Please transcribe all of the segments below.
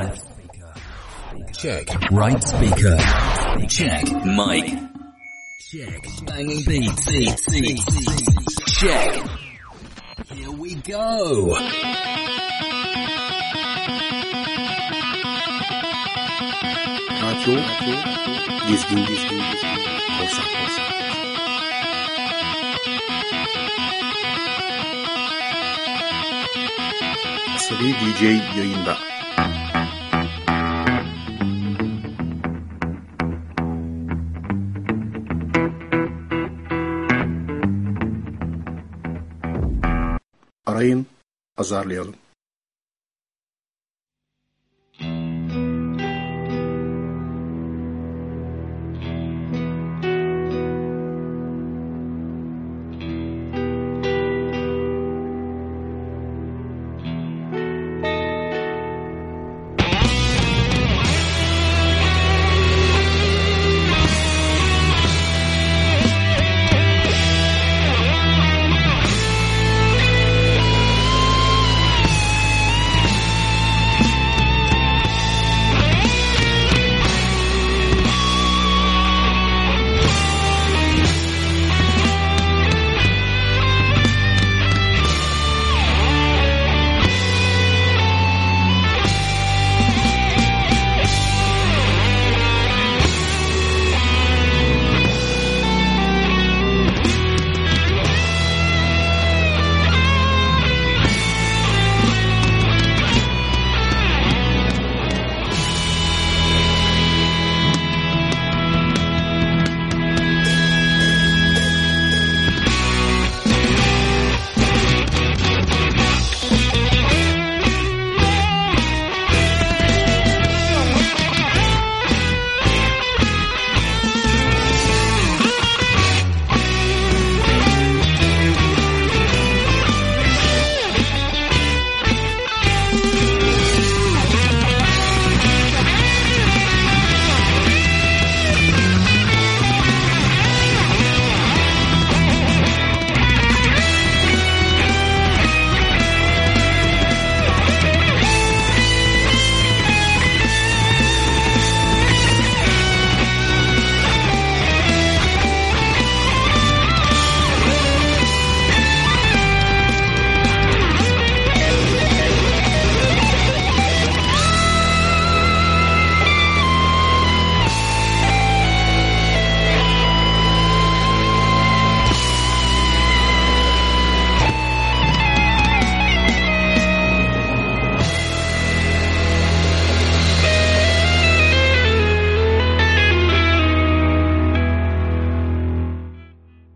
Left speaker. Check. Right speaker. Check. Mic. Check. Banging beats. Check. Here we go. Radyo, dizgin, dizgin, korsan, korsan. Asabi DJ yayında. Azarlayalım.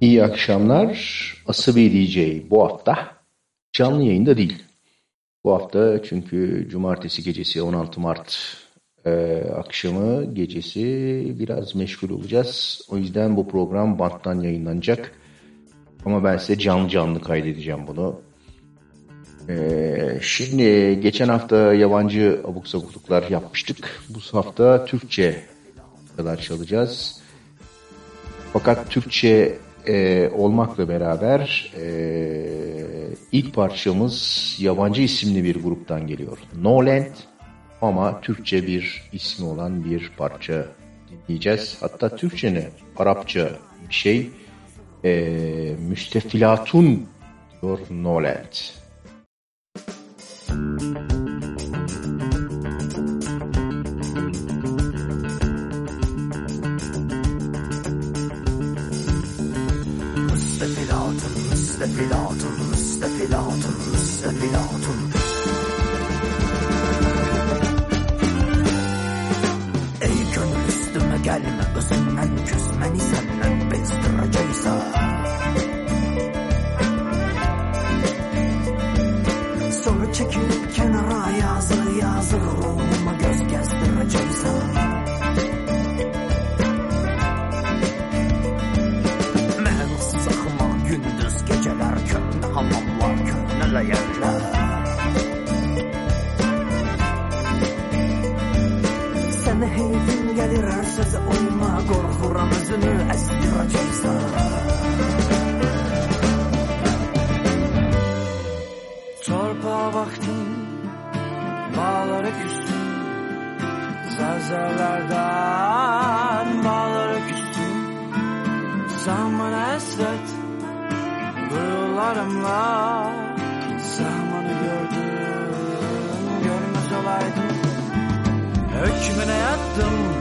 İyi akşamlar. Asabi DJ bu hafta canlı yayında değil. Bu hafta çünkü cumartesi gecesi 16 Mart e, akşamı gecesi biraz meşgul olacağız. O yüzden bu program banttan yayınlanacak. Ama ben size canlı canlı kaydedeceğim bunu. E, şimdi geçen hafta yabancı abuk sabukluklar yapmıştık. Bu hafta Türkçe kadar çalacağız. Fakat Türkçe e, olmakla beraber e, ilk parçamız yabancı isimli bir gruptan geliyor. No ama Türkçe bir ismi olan bir parça dinleyeceğiz. Hatta Türkçe ne? Arapça bir şey. E, müstefilatun diyor No Land. Müstefilatun, müstefilatun, müstefilatun. Ey gönül üstüme gelme, özünden küsmeni senden bezdirəcəksə. Sonra çekilip kenara yazır yazır ruhuma göz gezdirəcəksə. Gəlir hər sözə uyma qorxuram özünü əsdirəcəksən. Çarpa vaktin bağlara küstün. Serserlerden bağlara küstüm Zaman esret Duyularımla Zamanı gördüm. Görmez olaydım Hükmüne yattım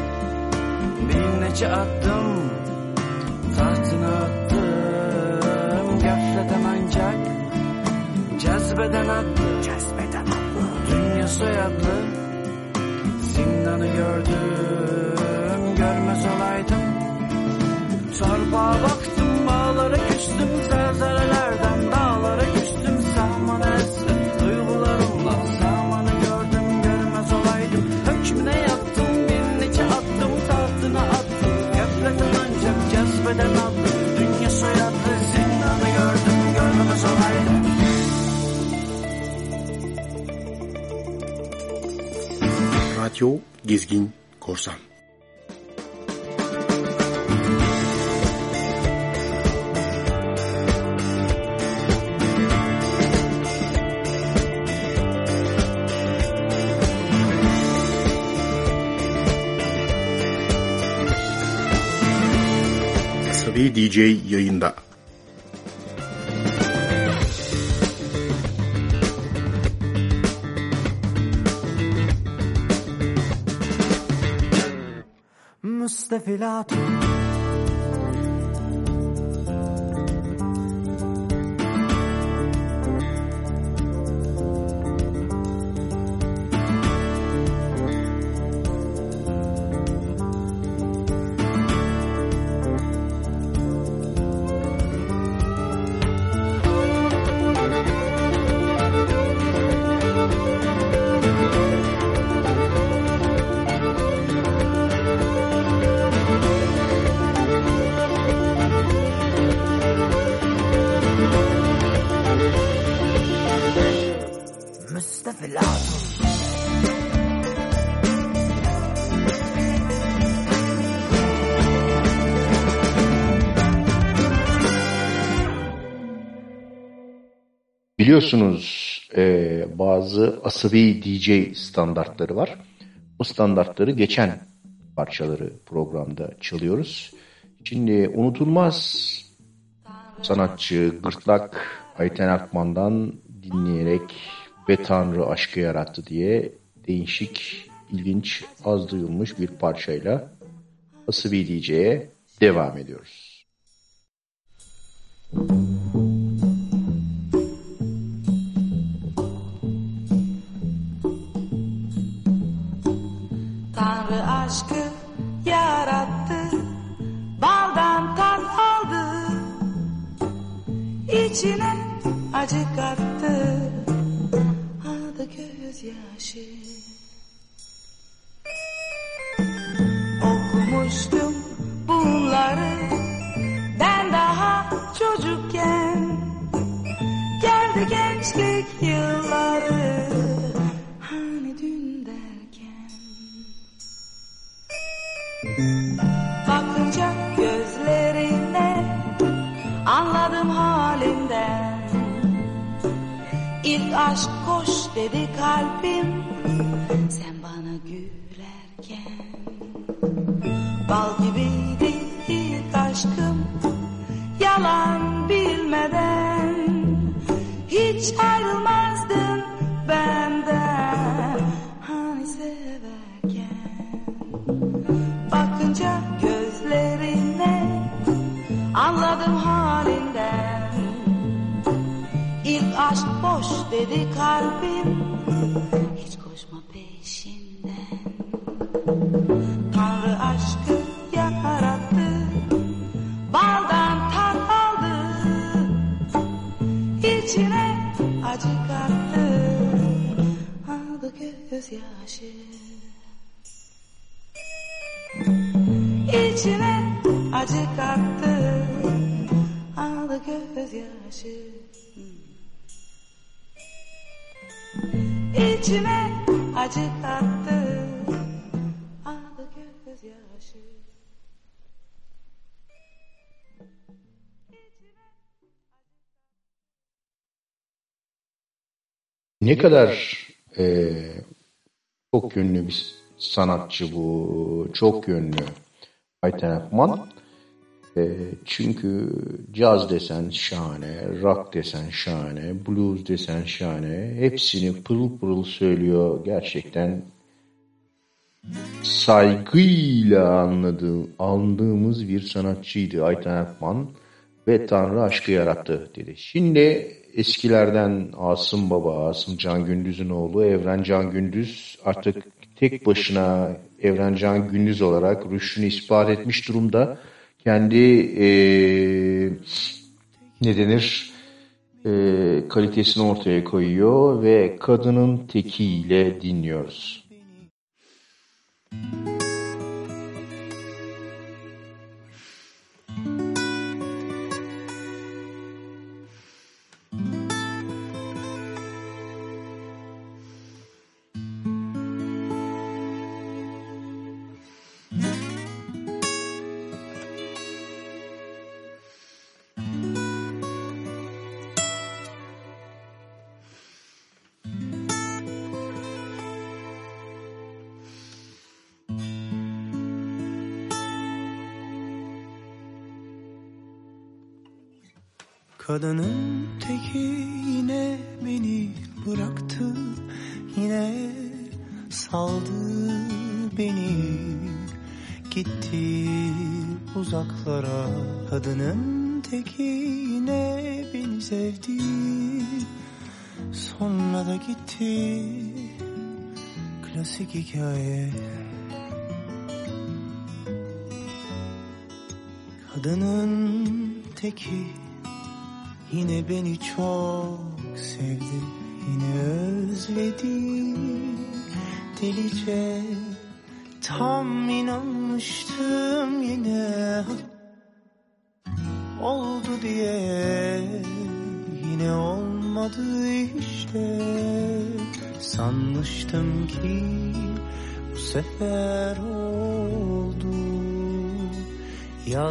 Bin neçe attım Tahtına attım. Gafleten ancak Cezbeden attı Cezbeden attı Dünya soyadlı Zindanı gördüm. Görmez olaydım. Torbağa baktım bağlara küstüm. Zelzelelerden dağlara küstüm. Sahmana Radyo Gezgin Korsan Asabi DJ yayında. sfilato Biliyorsunuz e, bazı asabi DJ standartları var. O standartları geçen parçaları programda çalıyoruz. Şimdi unutulmaz sanatçı Gırtlak Ayten Akman'dan dinleyerek ve Tanrı aşkı yarattı diye değişik, ilginç, az duyulmuş bir parçayla Asabi DJ'ye devam ediyoruz. Tanrı aşkı yarattı, baldan tat aldı, içine acı kattı, adı gözyaşı. Okumuştum bunları ben daha çocukken, geldi gençlik yılları, Bakınca gözlerine anladım halinden. İlk aşk koş dedi kalbim sen bana gülerken. Bal gibiydi ilk aşkım yalan bilmeden. Hiç ayrılmazdın benden Bakınca gözlerine anladım halinden. İlk aşk boş dedi kalbim Hiç koşma peşinden. Tanrı aşkı yarattı Baldan tat aldı. İçine acı kattı. Aldı gözyaşı İçine acı kattı Aldı gözyaşı İçime acı kattı Ne kadar e, çok yönlü bir sanatçı bu. Çok yönlü. Ayten Akman. E, çünkü caz desen şahane, rock desen şahane, blues desen şahane. Hepsini pırıl pırıl söylüyor. Gerçekten saygıyla anladığı, andığımız bir sanatçıydı Ayten Akman ve Tanrı aşkı yarattı dedi. Şimdi eskilerden Asım Baba, Asım Can Gündüz'ün oğlu Evren Can Gündüz artık tek başına Evren Can Gündüz olarak rüştünü ispat etmiş durumda. Kendi e, ne denir e, kalitesini ortaya koyuyor ve kadının tekiyle dinliyoruz. Kadının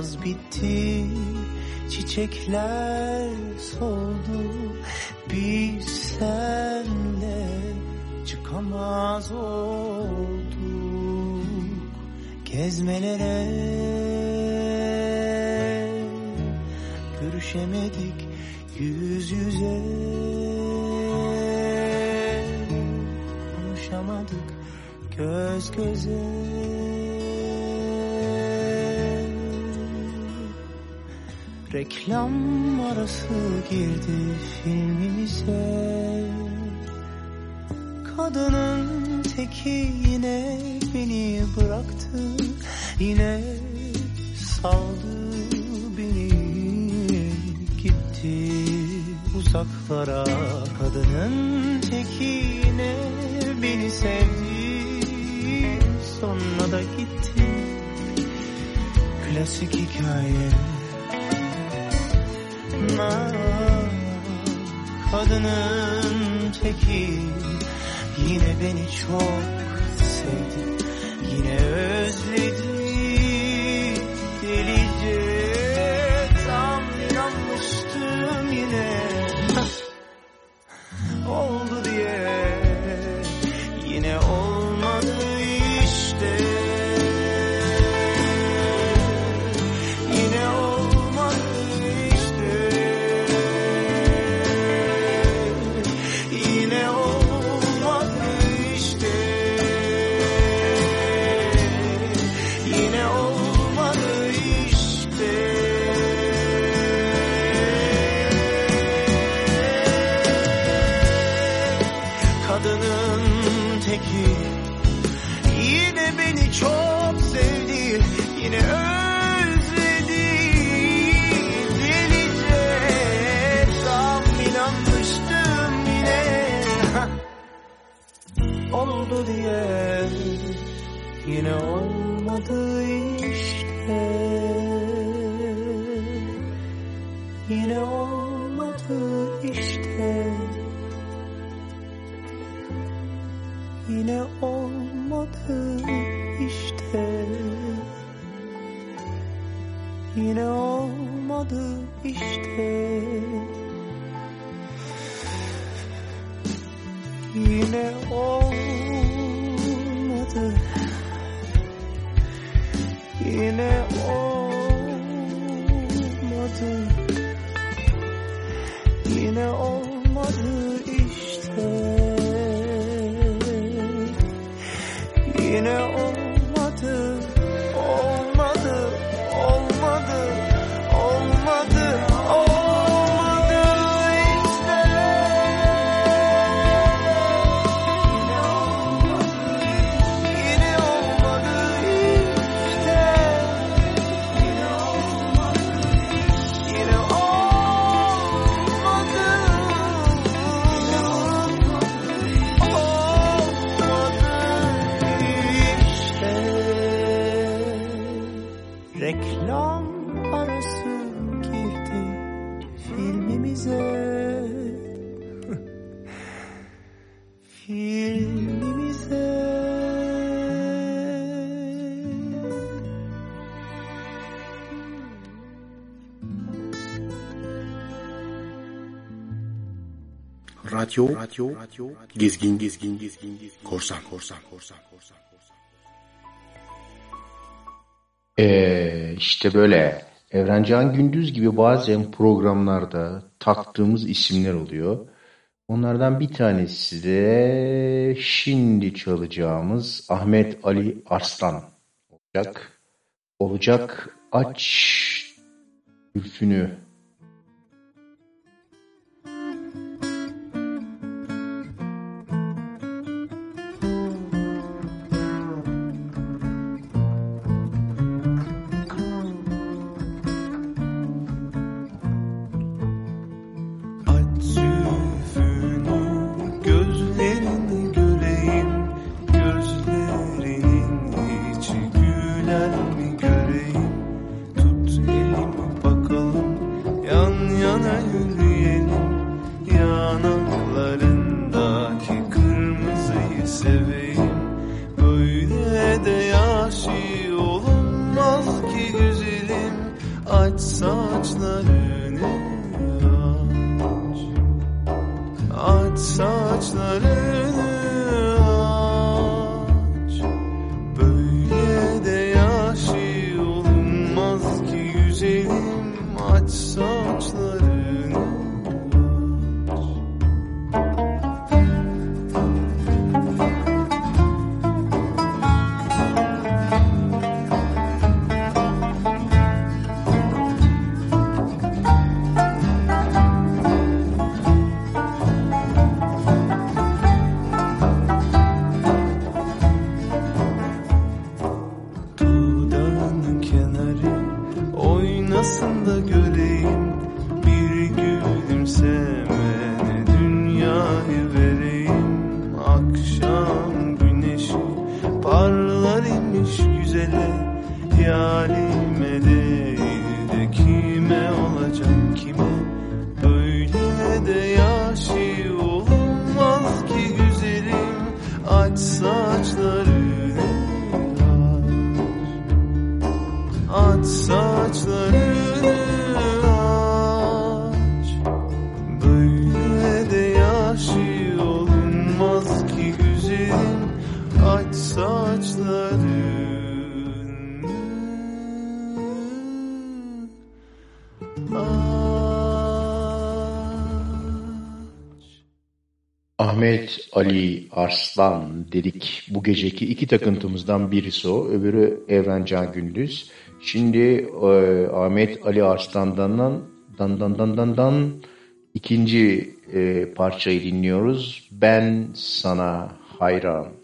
Yaz bitti çiçekler soldu. Biz senle çıkamaz olduk gezmelere. Görüşemedik yüz yüze. Konuşamadık göz göze Reklam arası girdi filmimize. Kadının teki yine beni bıraktı. Yine saldı beni gitti uzaklara. Kadının teki yine beni sevdi Sonra da gitti. Klasik hikaye Kadının teki yine beni çok sevdi. Yine özledi Radyo, radyo, radyo, gezgin, gezgin, gezgin, gezgin, korsan, korsan, korsan, korsan, korsan. Ee, işte böyle Evrencan Gündüz gibi bazen programlarda taktığımız isimler oluyor. Onlardan bir tanesi de şimdi çalacağımız Ahmet Ali Arslan olacak. Olacak aç ülfünü Arslan dedik. Bu geceki iki takıntımızdan birisi o. Öbürü Evrencan Gündüz. Şimdi e, Ahmet Ali Arslan'dan dan dan dan dan dan ikinci e, parçayı dinliyoruz. Ben sana hayran.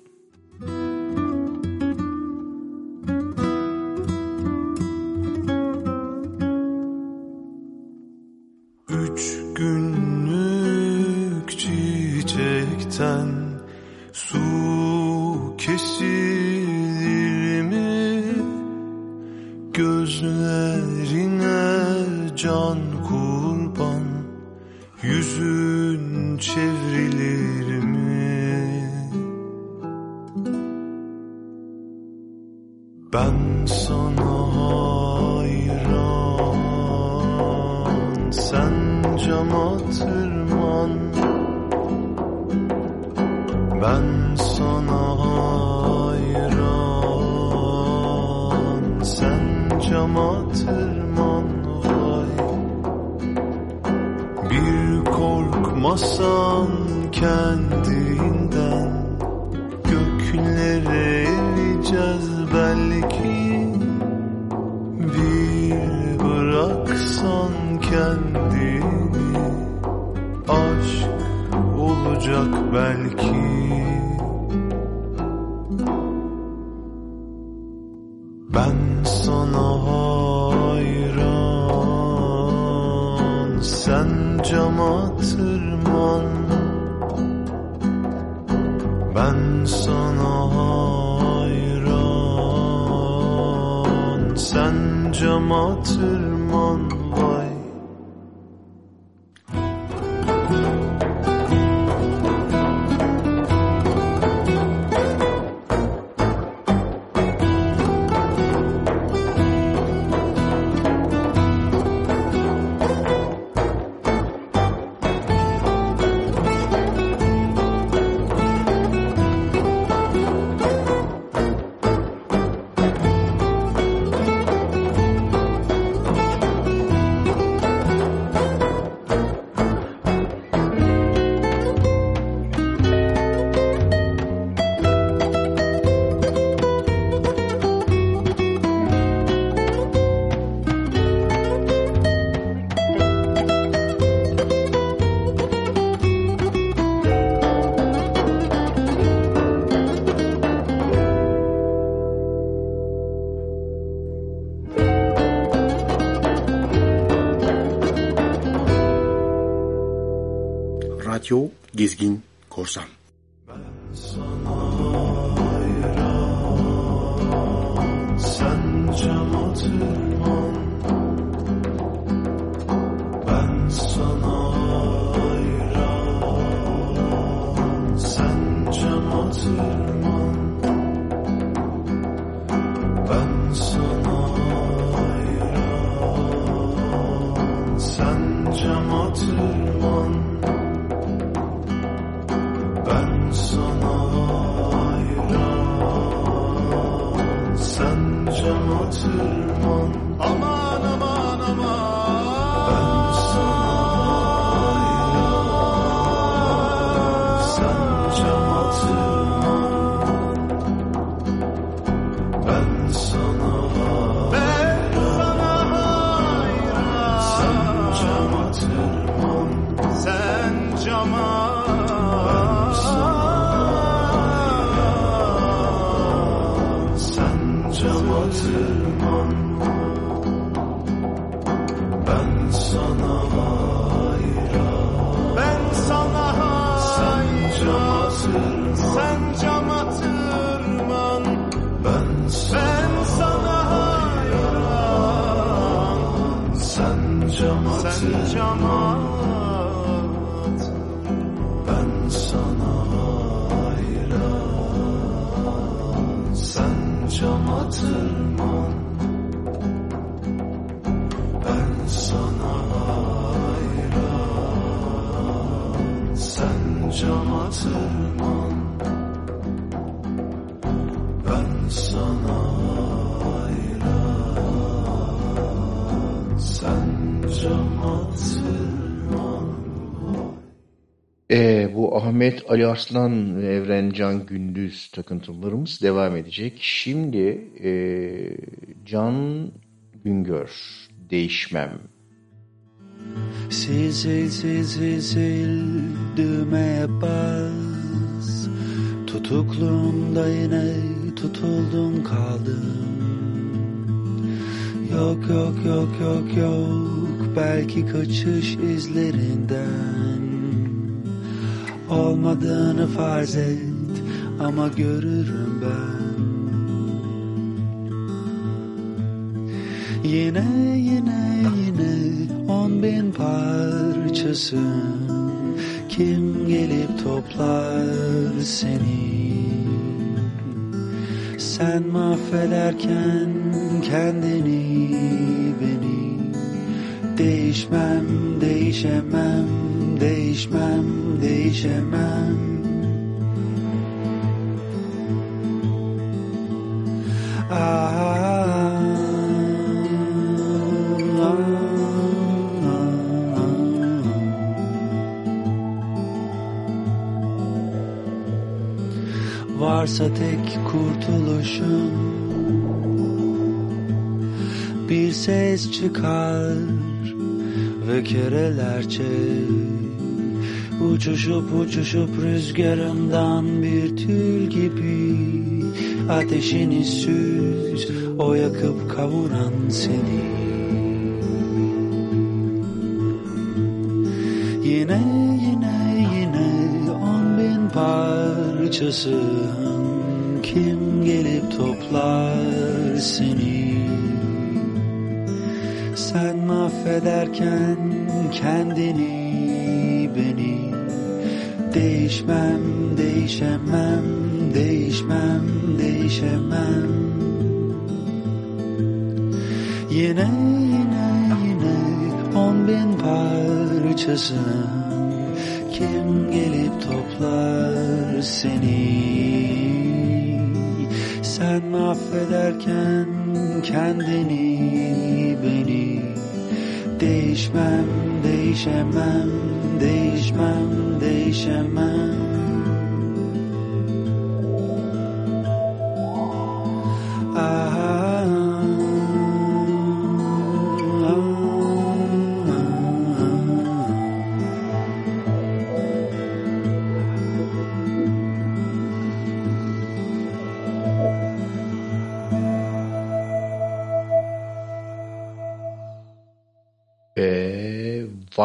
Gezgin Korsan. Sen cama Ben sana hayran Sen cama tırman Ben sana hayran Sen cama tırman Ahmet Ali Arslan ve Evrencan Gündüz takıntılarımız devam edecek. Şimdi e, Can Güngör, Değişmem. Sil sil sil sil sil düğmeye bas Tutukluğumda yine tutuldum kaldım Yok yok yok yok yok belki kaçış izlerinden Olmadığını farz et ama görürüm ben. Yine yine yine on bin parçasın. Kim gelip toplar seni? Sen mahvederken kendini beni. Değişmem değişemem değişmem, değişemem. Ah, Varsa tek kurtuluşun Bir ses çıkar ve kereler çek Uçuşup uçuşup rüzgarından bir tül gibi Ateşini süz o yakıp kavuran seni. Yine yine yine on bin parçasın Kim gelip toplar seni? Sen mahvederken kendini beni. Değişmem, değişemem, değişmem, değişemem. Yine yine yine on bin parçasın. Kim gelip toplar seni? Sen affederken kendini beni. Değişmem, değişemem, değişmem, değişemem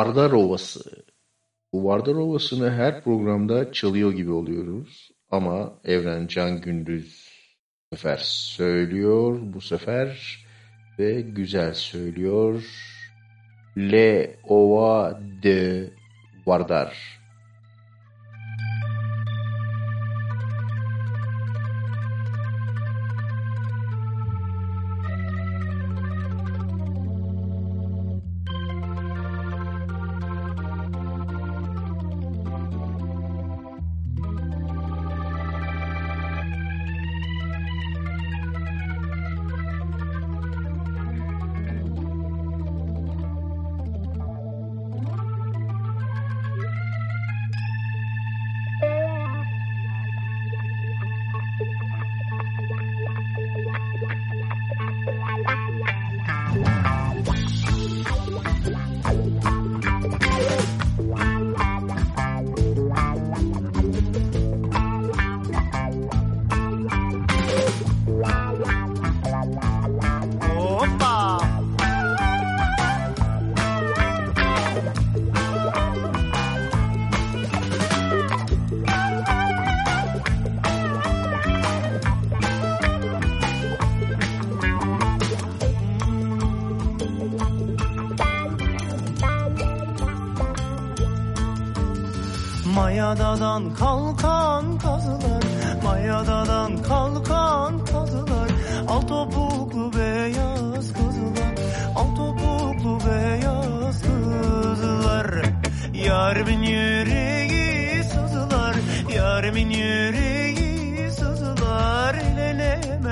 Vardar Ovası. Bu Vardar Ovası'nı her programda çalıyor gibi oluyoruz. Ama Evren Can Gündüz bu sefer söylüyor. Bu sefer ve güzel söylüyor. Le Ova de Vardar.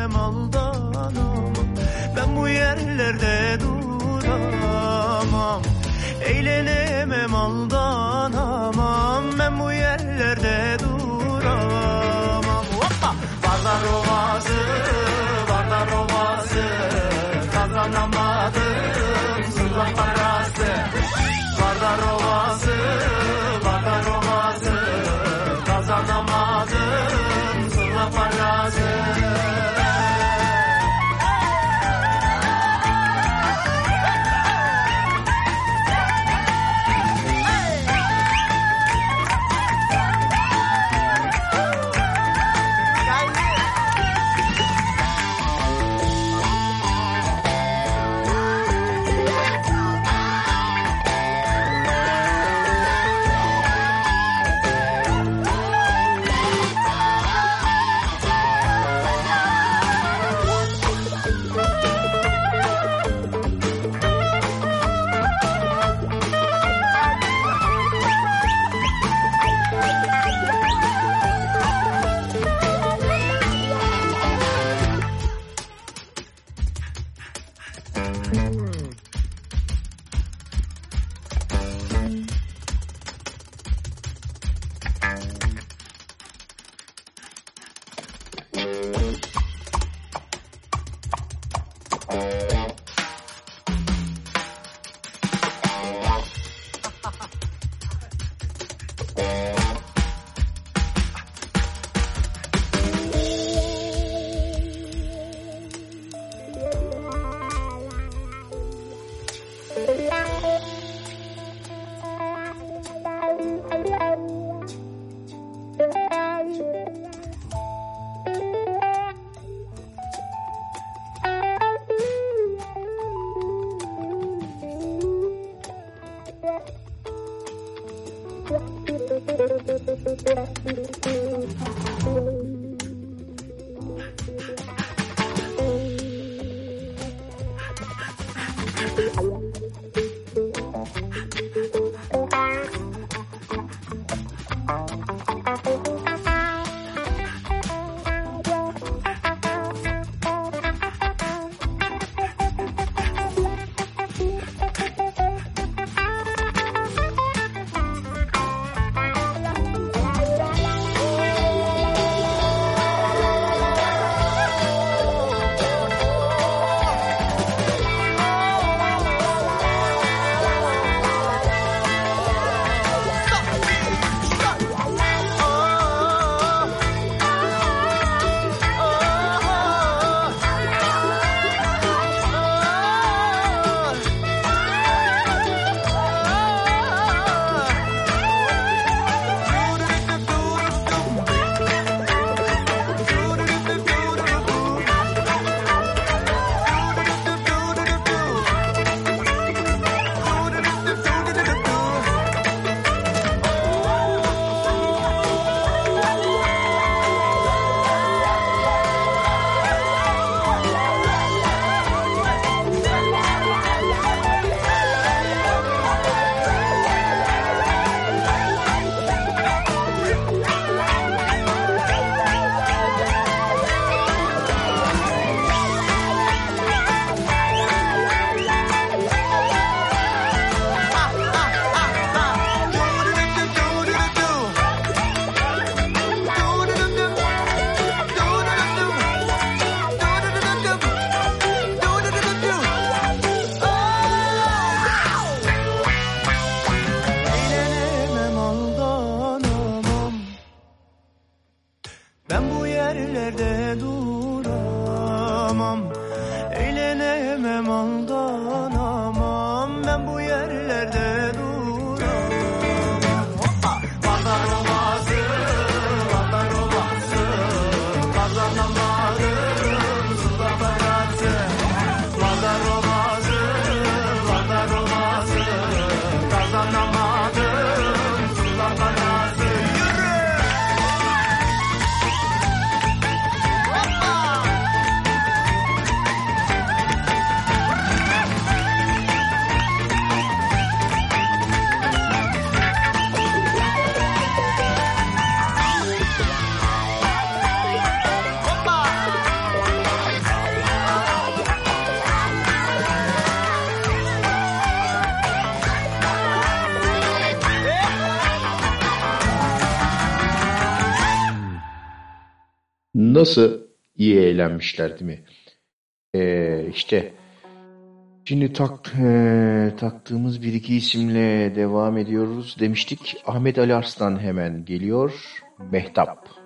Eğlenemem aldanamam. Ben bu yerlerde duramam. Eğlenemem aldanamam. Ben bu yerlerde duramam. Hoppa! Vardar Ovası, Vardar Ovası. Kazanamadım nasıl iyi eğlenmişler değil mi? Ee, işte şimdi tak, e, taktığımız bir iki isimle devam ediyoruz demiştik. Ahmet Ali Arslan hemen geliyor. Mehtap.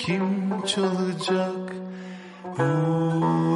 kim çalacak? Oh.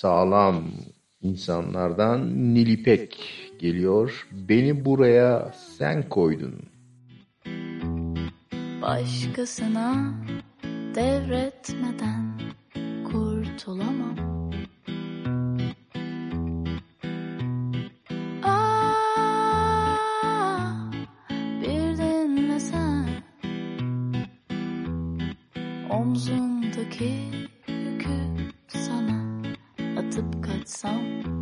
sağlam insanlardan Nilipek geliyor. Beni buraya sen koydun. Başkasına devretmeden kurtulamam. Ah, omzumdaki 手。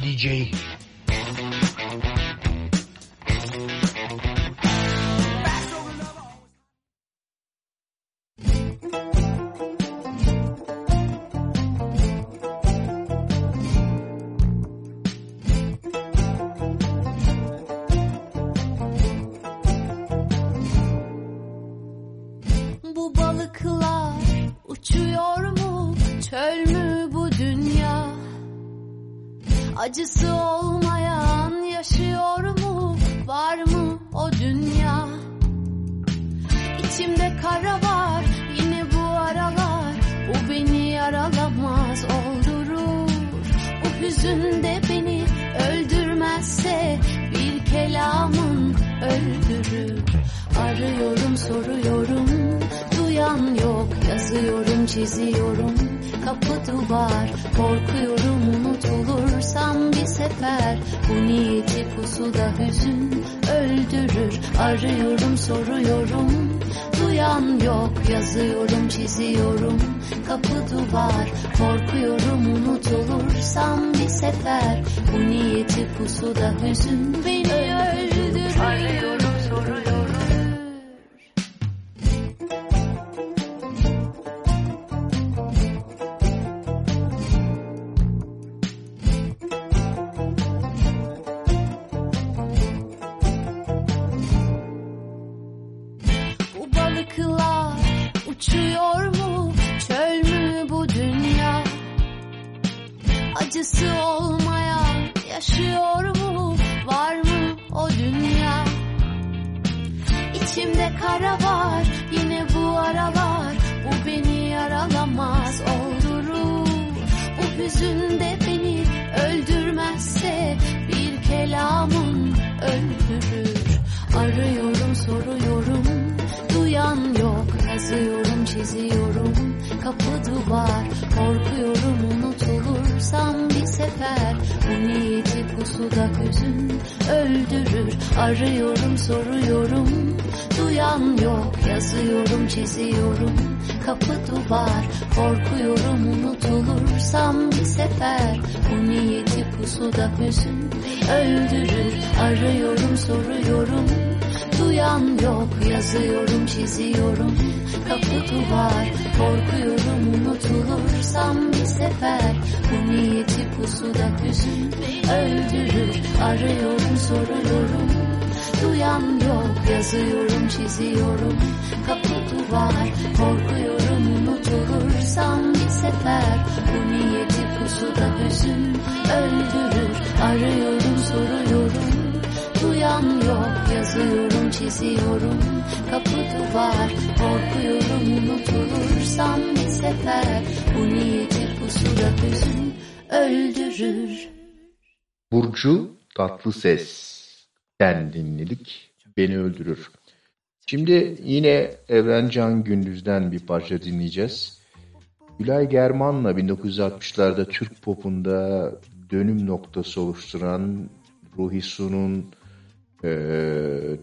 DJ kelamın öldürür Arıyorum soruyorum duyan yok. Yazıyorum çiziyorum kapı duvar. Korkuyorum unutulursam bir sefer. Bu niyeti pusuda hüzün öldürür. Arıyorum soruyorum duyan yok. Yazıyorum çiziyorum. Kapı duvar. Korkuyorum unut olursam bir sefer. Bu niyeti pusuda hüzün beni öldürüyor. Kapı duvar korkuyorum unutulursam bir sefer bu niyeti pusuda gözüm öldürür Burcu Tatlı Ses'ten dinledik. Beni öldürür. Şimdi yine Evrencan Gündüz'den bir parça dinleyeceğiz. Gülay German'la 1960'larda Türk popunda dönüm noktası oluşturan Ruhi Su'nun e,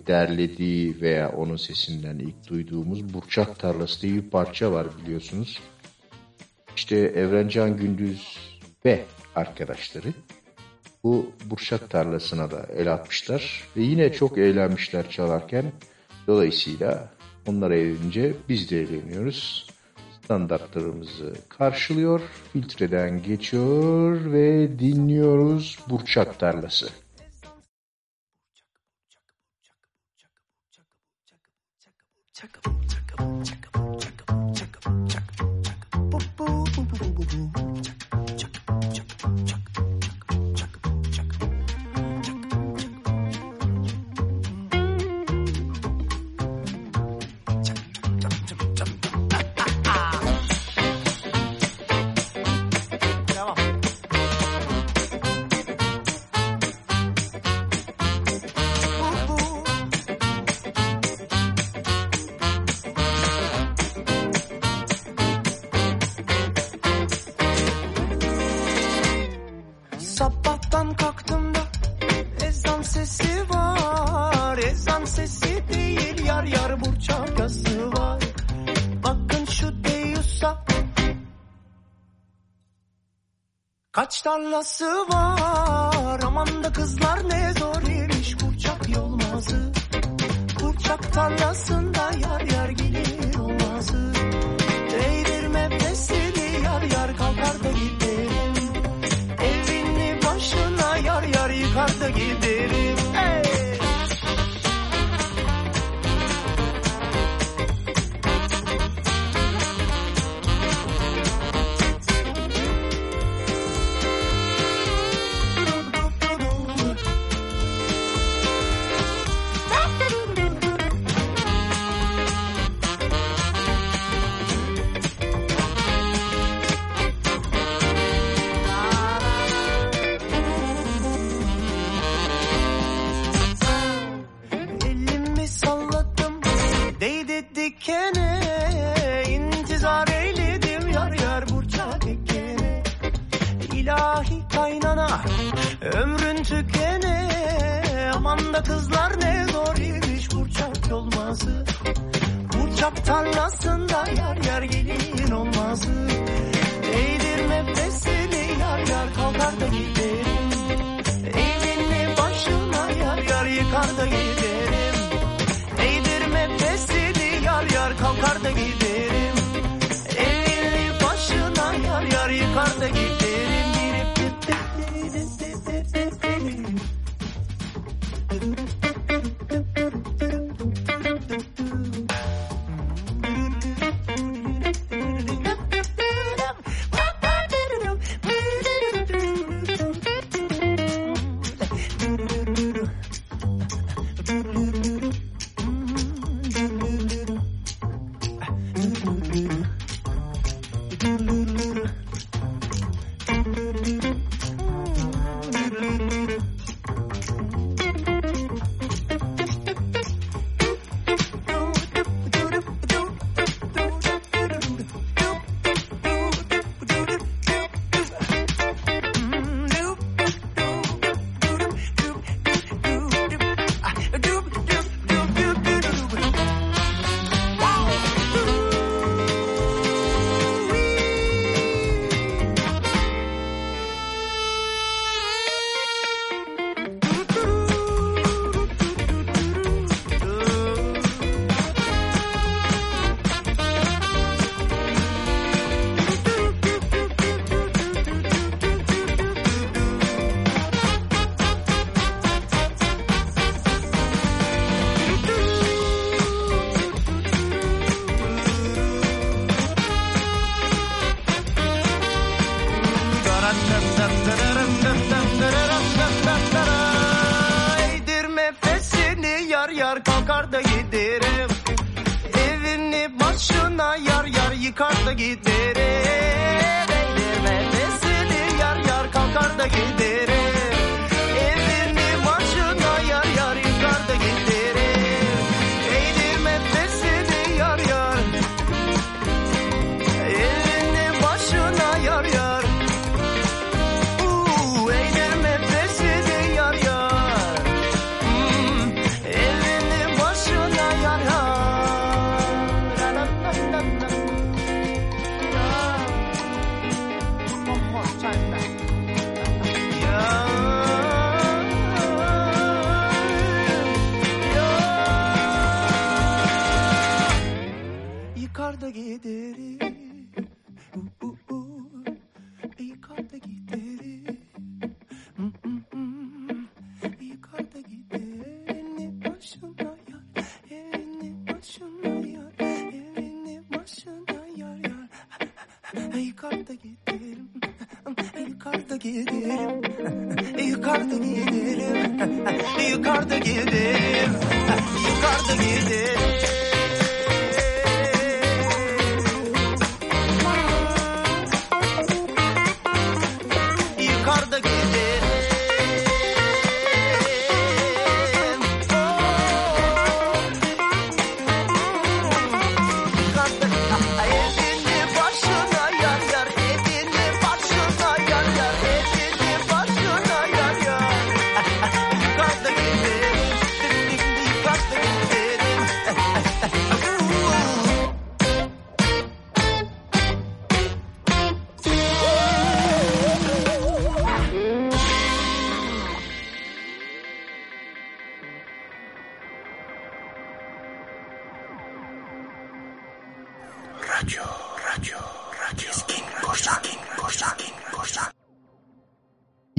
derlediği veya onun sesinden ilk duyduğumuz Burçak Tarlası diye bir parça var biliyorsunuz. İşte Evrencan Gündüz ve arkadaşları bu Burçak Tarlası'na da el atmışlar ve yine çok eğlenmişler çalarken. Dolayısıyla onlar eğlenince biz de eğleniyoruz. Standartlarımızı karşılıyor, filtreden geçiyor ve dinliyoruz Burçak Tarlası. Check up, check up, check up. Kaç tarlası var. Aman da kızlar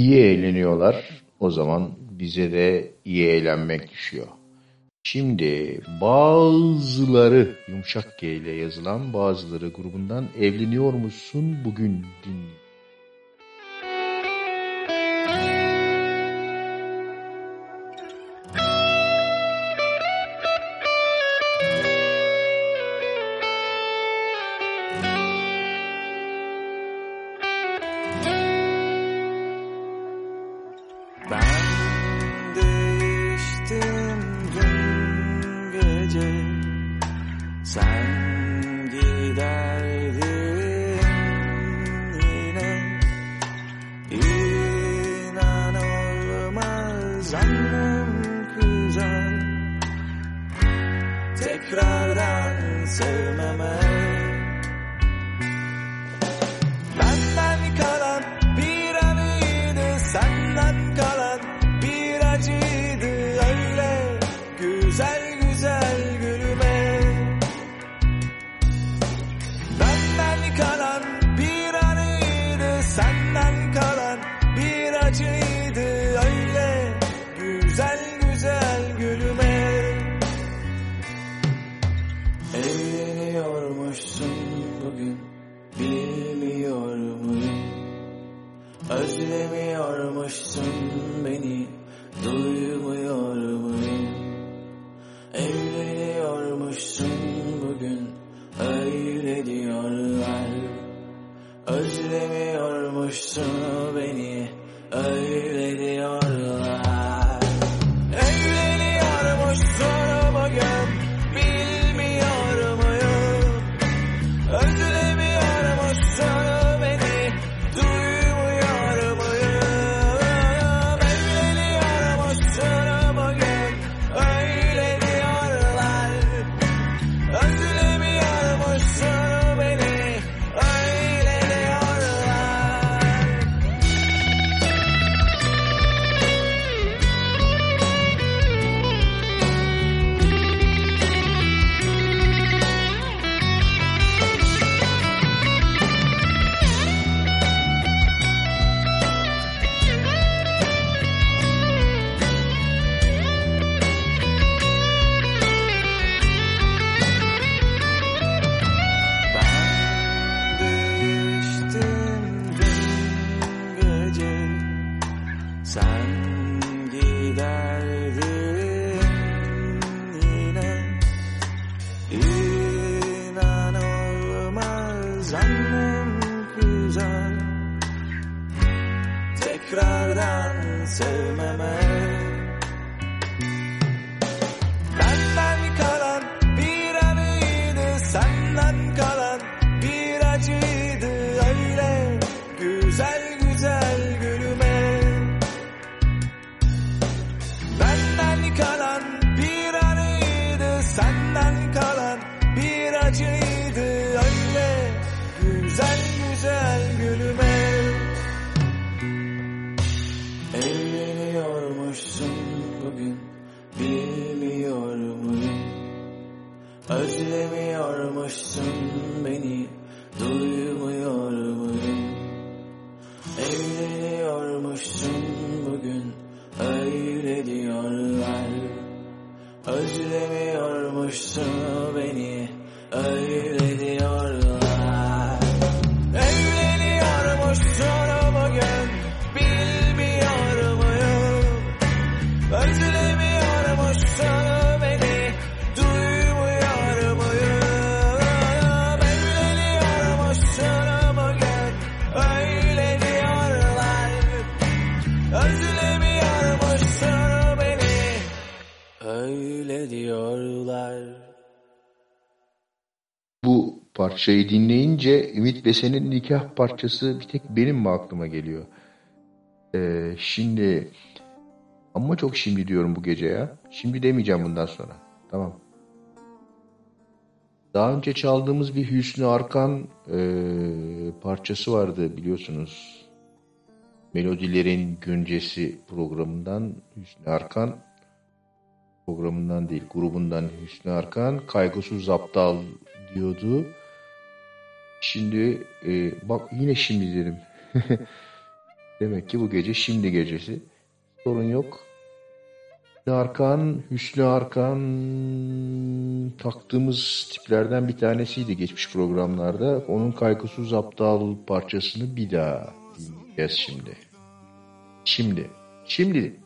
iyi eğleniyorlar. O zaman bize de iyi eğlenmek düşüyor. Şimdi bazıları yumuşak G ile yazılan bazıları grubundan evleniyor musun bugün dinliyor. Acıydı Öyle güzel güzel gülüme. Evleniyormuşsun bugün Bilmiyor muyum? Özlemiyormuşsun parçayı dinleyince Ümit Besen'in nikah parçası bir tek benim mi aklıma geliyor? Ee, şimdi ama çok şimdi diyorum bu gece ya. Şimdi demeyeceğim bundan sonra. Tamam. Daha önce çaldığımız bir Hüsnü Arkan e, parçası vardı biliyorsunuz. Melodilerin Güncesi programından Hüsnü Arkan programından değil grubundan Hüsnü Arkan kaygısız aptal diyordu. Şimdi e, bak yine şimdi dedim. Demek ki bu gece şimdi gecesi. Sorun yok. Arkan, Hüsnü Arkan taktığımız tiplerden bir tanesiydi geçmiş programlarda. Onun kaygısız aptal parçasını bir daha dinleyeceğiz şimdi. Şimdi. Şimdi.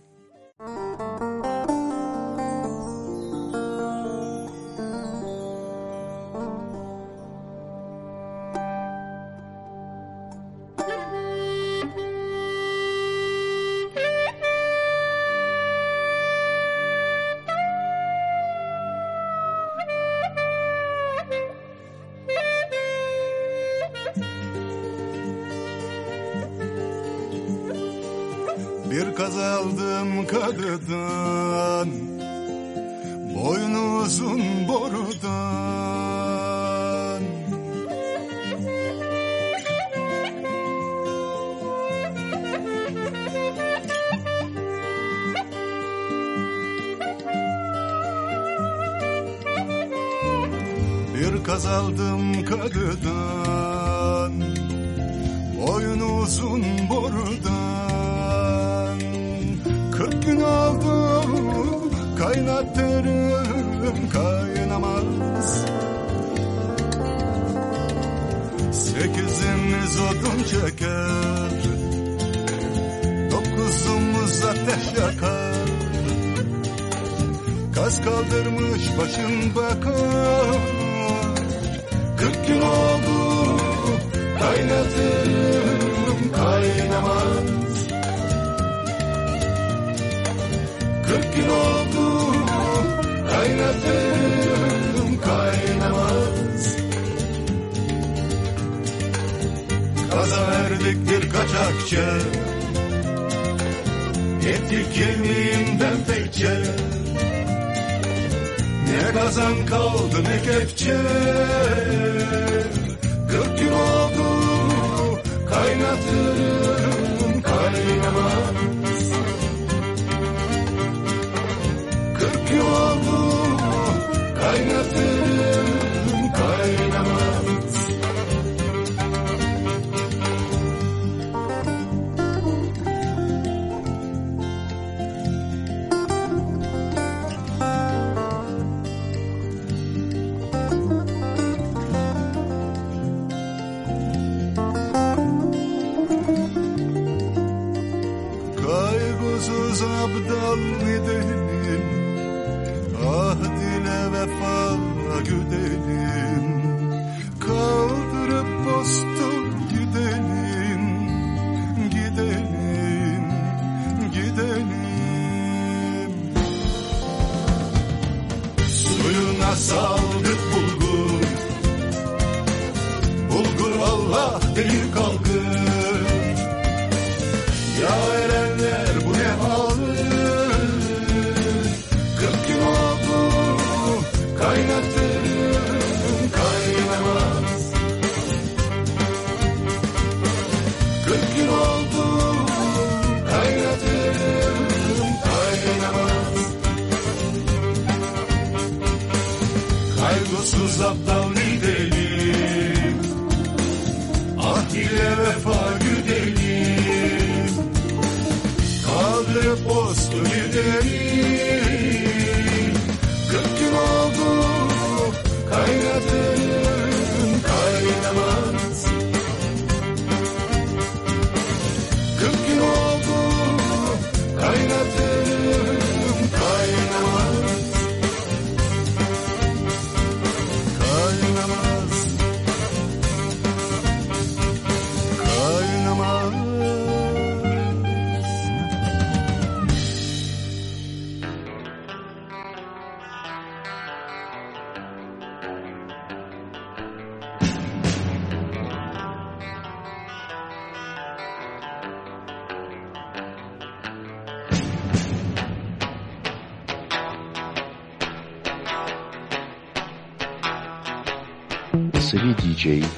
Kaldırmış başın bakar. Kırk gün oldu kaynatırım kaynamaz. Kırk gün oldu kaynatırım kaynamaz. Kaza verdik bir kaçakçı Ettik kemiğimden pekçe Ne kazan kaldı ne kepçe Kırk gün oldu kaynatırım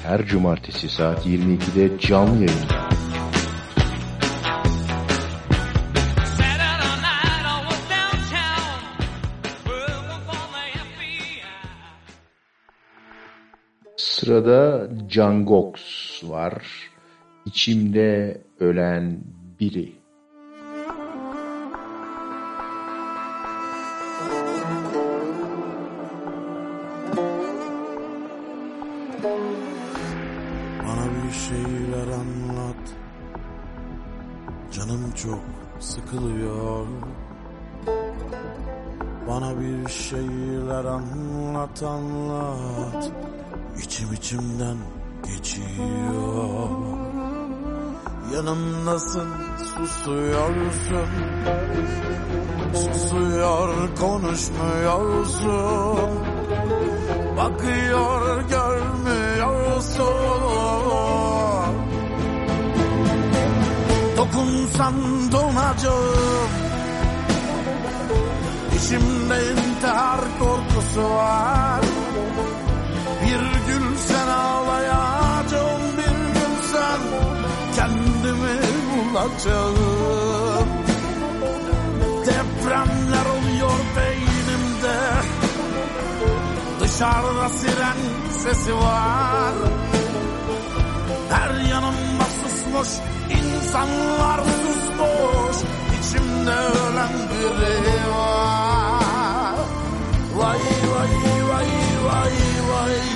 her cumartesi saat 22'de canlı yayında. Sırada Cangox var. İçimde ölen biri. Anlat anlat. İçim içimden geçiyor. Yanımdasın susuyorsun. Susuyor konuşmuyorsun. Bakıyor görmüyorsun. Dokunsan donacağım. İçimde intihar korkusu var. Bir gün sen ağlayacağım Bir gün sen kendimi bulacağım. Depremler oluyor beynimde. Dışarıda siren sesi var. Her yanımda susmuş insanlar susmuş. İçimde ölen biri var Vay vay vay vay vay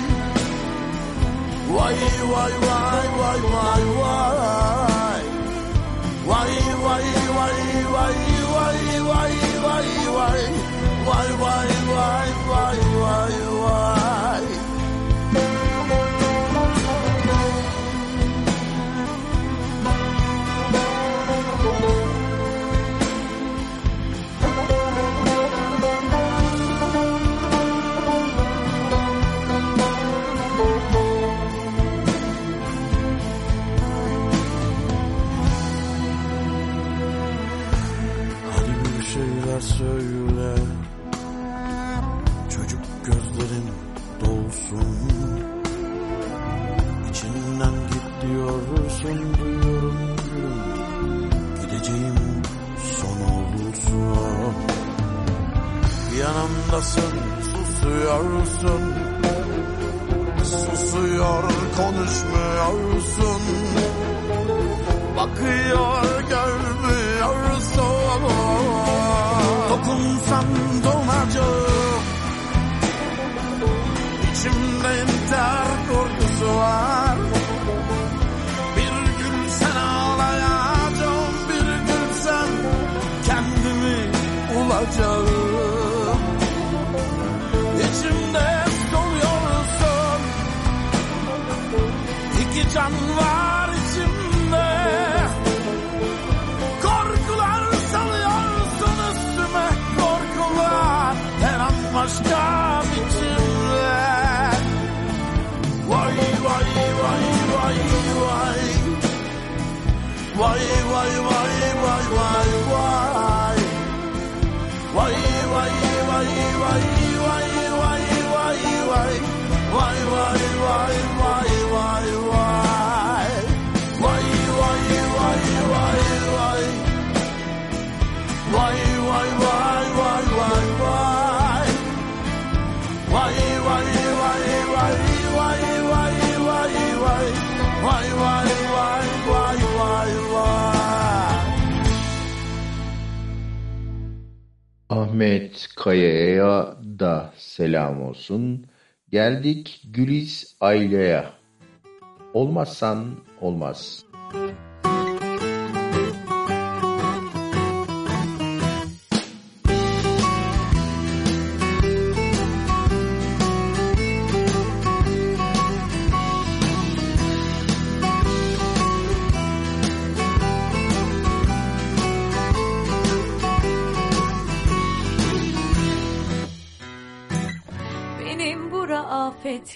Yanımdasın susuyorsun. Susuyor konuşmuyorsun. Bakıyor görmüyorsun. Dokunsan donacağım İçimde intihar korkusu var. Bir gün sen ağlayacağım Bir gün sen kendimi bulacağım Kaya'ya da selam olsun. Geldik Güliz Aila'ya. Olmazsan olmaz. Benim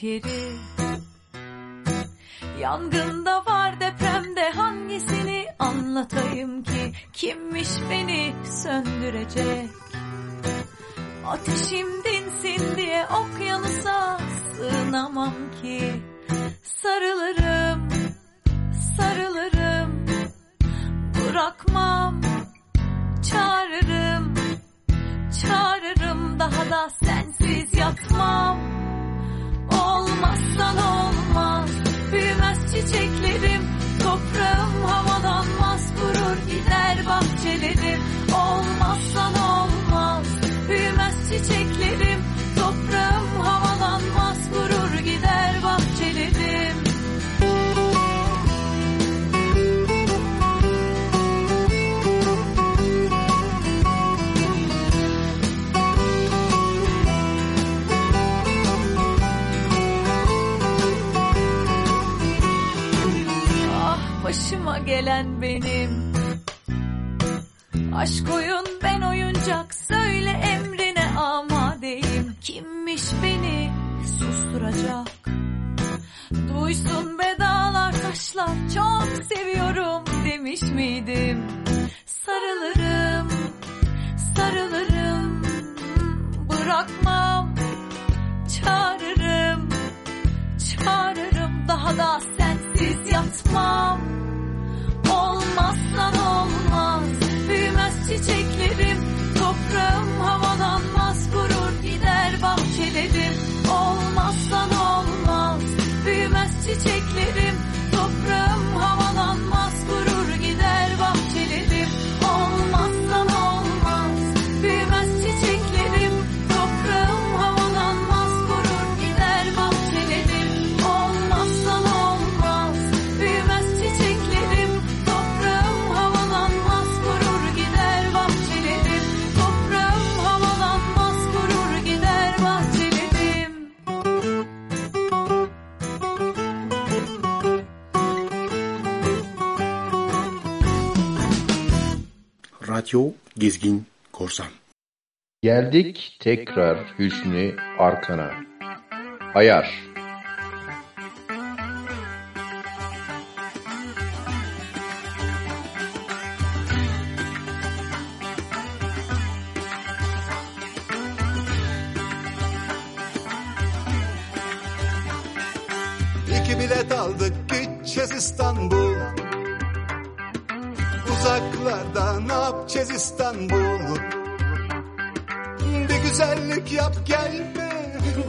afet yeri Yangında var depremde hangisini anlatayım ki? Kimmiş beni söndürecek? Ateşim dinsin diye okyanusa sığınamam ki. Sarılırım, sarılırım. Bırakmam, çağırırım. Çağırırım daha da sensiz yatmam Olmazsan olmaz Büyümez çiçeklerim. Toprağım havalanmaz Vurur gider bahçelerim. Olmazsan olmaz Büyümez çiçeklerim başıma gelen benim. Aşk oyun ben oyuncak Söyle emrine amadeyim Kimmiş beni susturacak? Duysun be dağlar taşlar Çok seviyorum demiş miydim? Sarılırım Sarılırım Bırakmam. Çağırırım Çağırırım daha da sensiz yatmam. Olmazsan olmaz Büyümez çiçeklerim. Toprağım havalanmaz Kurur gider bahçelerim. Olmazsan olmaz Büyümez çiçeklerim Radyo Gezgin Korsan. Geldik tekrar Hüsnü Arkan'a. Ayar. İki bilet aldık gideceğiz İstanbul Uzaklarda ne yapacağız İstanbul Bir güzellik yap gelme.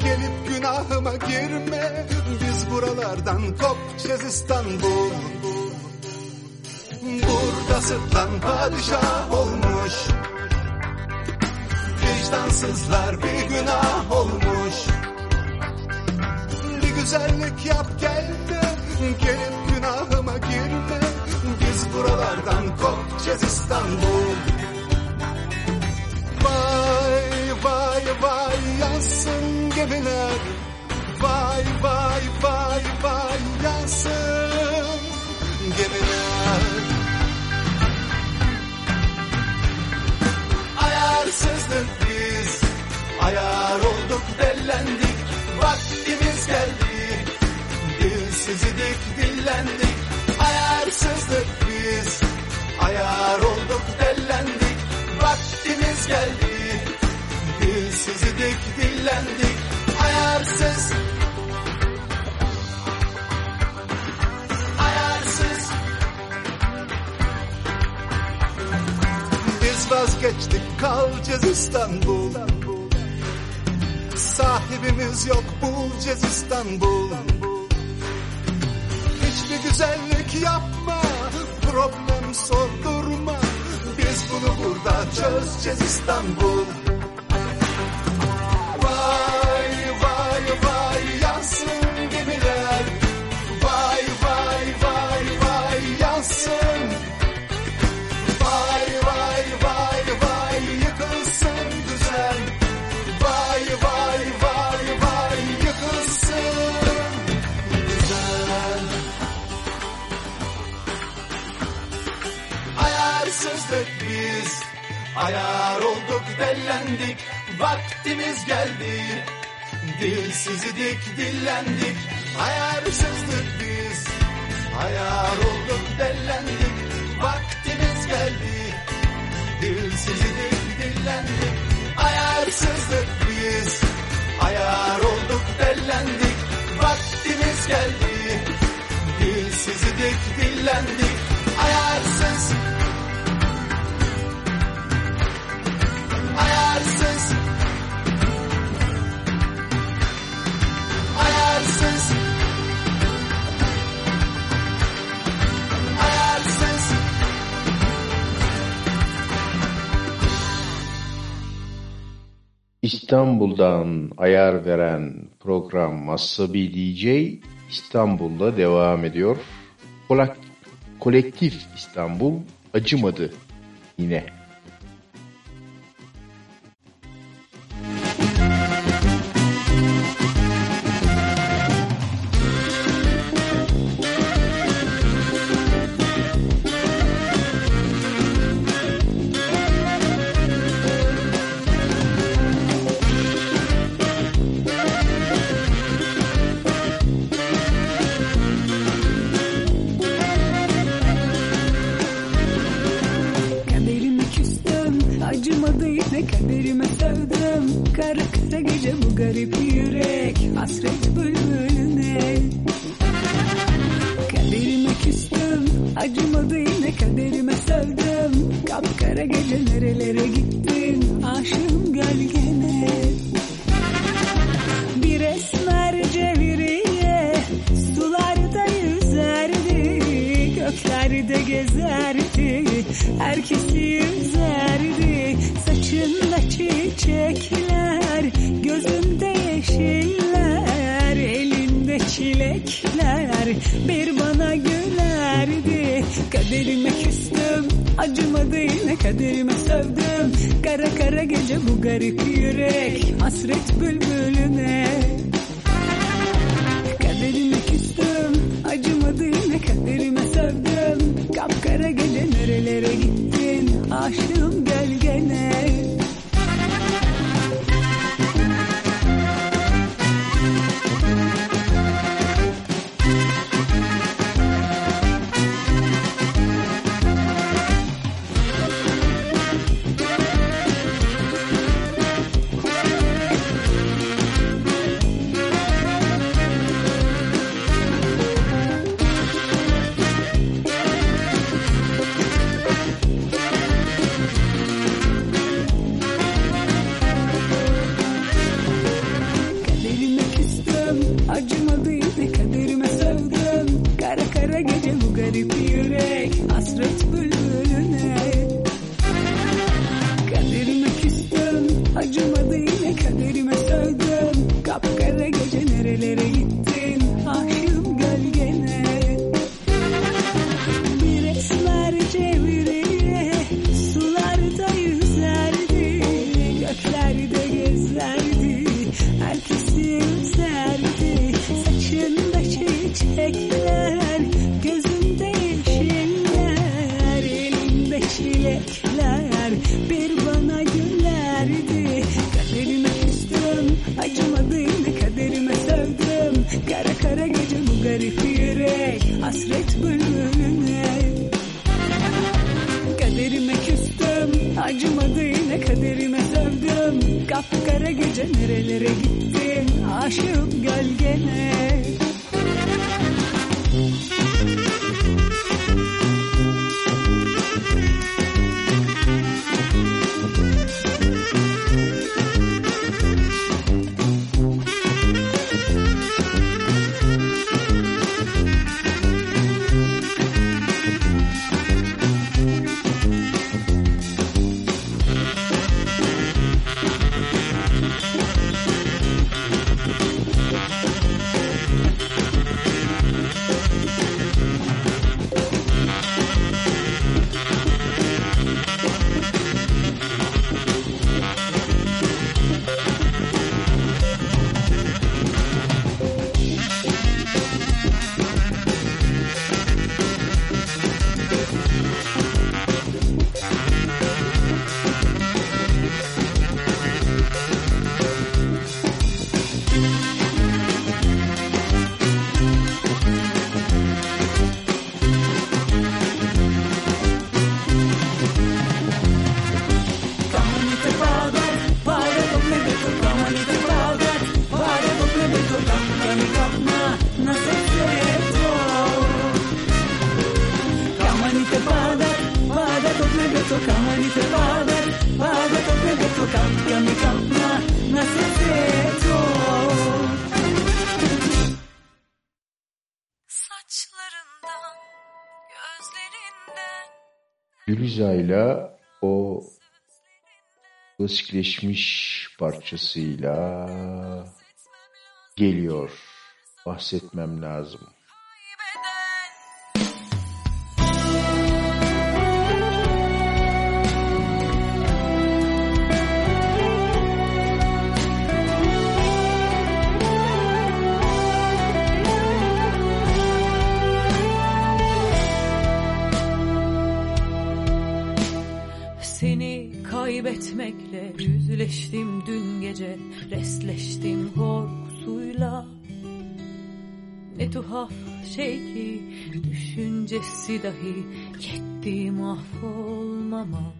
Gelip günahıma girme. Biz buralardan kopacağız İstanbul Burada sırtlan padişah olmuş. Vicdansızlar bir günah olmuş. Bir güzellik yap gel de Gelip buralardan kopacağız İstanbul. Vay vay vay yansın gemiler. Vay vay vay vay yansın gemiler. Ayarsızdık biz Ayar olduk dellendik. Vaktimiz geldi Dilsiz idik dillendik Ayar Ayarsızdık biz. Ayar olduk dellendik. Vaktimiz geldi. Dilsiz idik dillendik. Ayarsız. Ayarsız. Biz vazgeçtik kalacağız İstanbul Sahibimiz yok bulacağız İstanbul Hiçbir güzellik yapma Problem sordurma. Biz bunu burada çözeceğiz İstanbul Ayar olduk dellendik Vaktimiz geldi. Dilsiz idik dillendik Ayarsızdık biz. Ayar olduk dellendik Vaktimiz geldi. Dilsiz idik dillendik Ayarsızdık biz. Ayar olduk dellendik Vaktimiz geldi. Dilsiz idik dillendik Ayarsız Ayarsız Ayarsız Ayarsız İstanbul'dan ayar veren program Asabi DJ İstanbul'da devam ediyor. Kolak, kolektif İstanbul acımadı yine. Hasret bülbülüne. Kaderime küstüm Acımadı yine kaderime sevdim Kapkara gece nerelere gittin Aşığım gölgene Bir esmer ceviriye Sularda yüzerdi Göklerde gezerdi. Herkesi yüzerdi Saçında çiçekler Gözünde yeşiller Elinde çilekler Bir bana gülerdi. Kaderime küstüm Acımadı yine kaderime sövdüm. Kara kara gece bu garip yürek Hasret bülbülüne. Kaderime küstüm Acımadı yine kaderime sövdüm. Kapkara gece nerelere gittin Aşığım gölgene Thank you. Gece nerelere gittin? Aşığım gölgene Gülizay'la o klasikleşmiş parçasıyla geliyor. Bahsetmem lazım. Yüzleştim dün gece Resleştim korkusuyla. Ne tuhaf şey ki Düşüncesi dahi Yetti mahvolmama.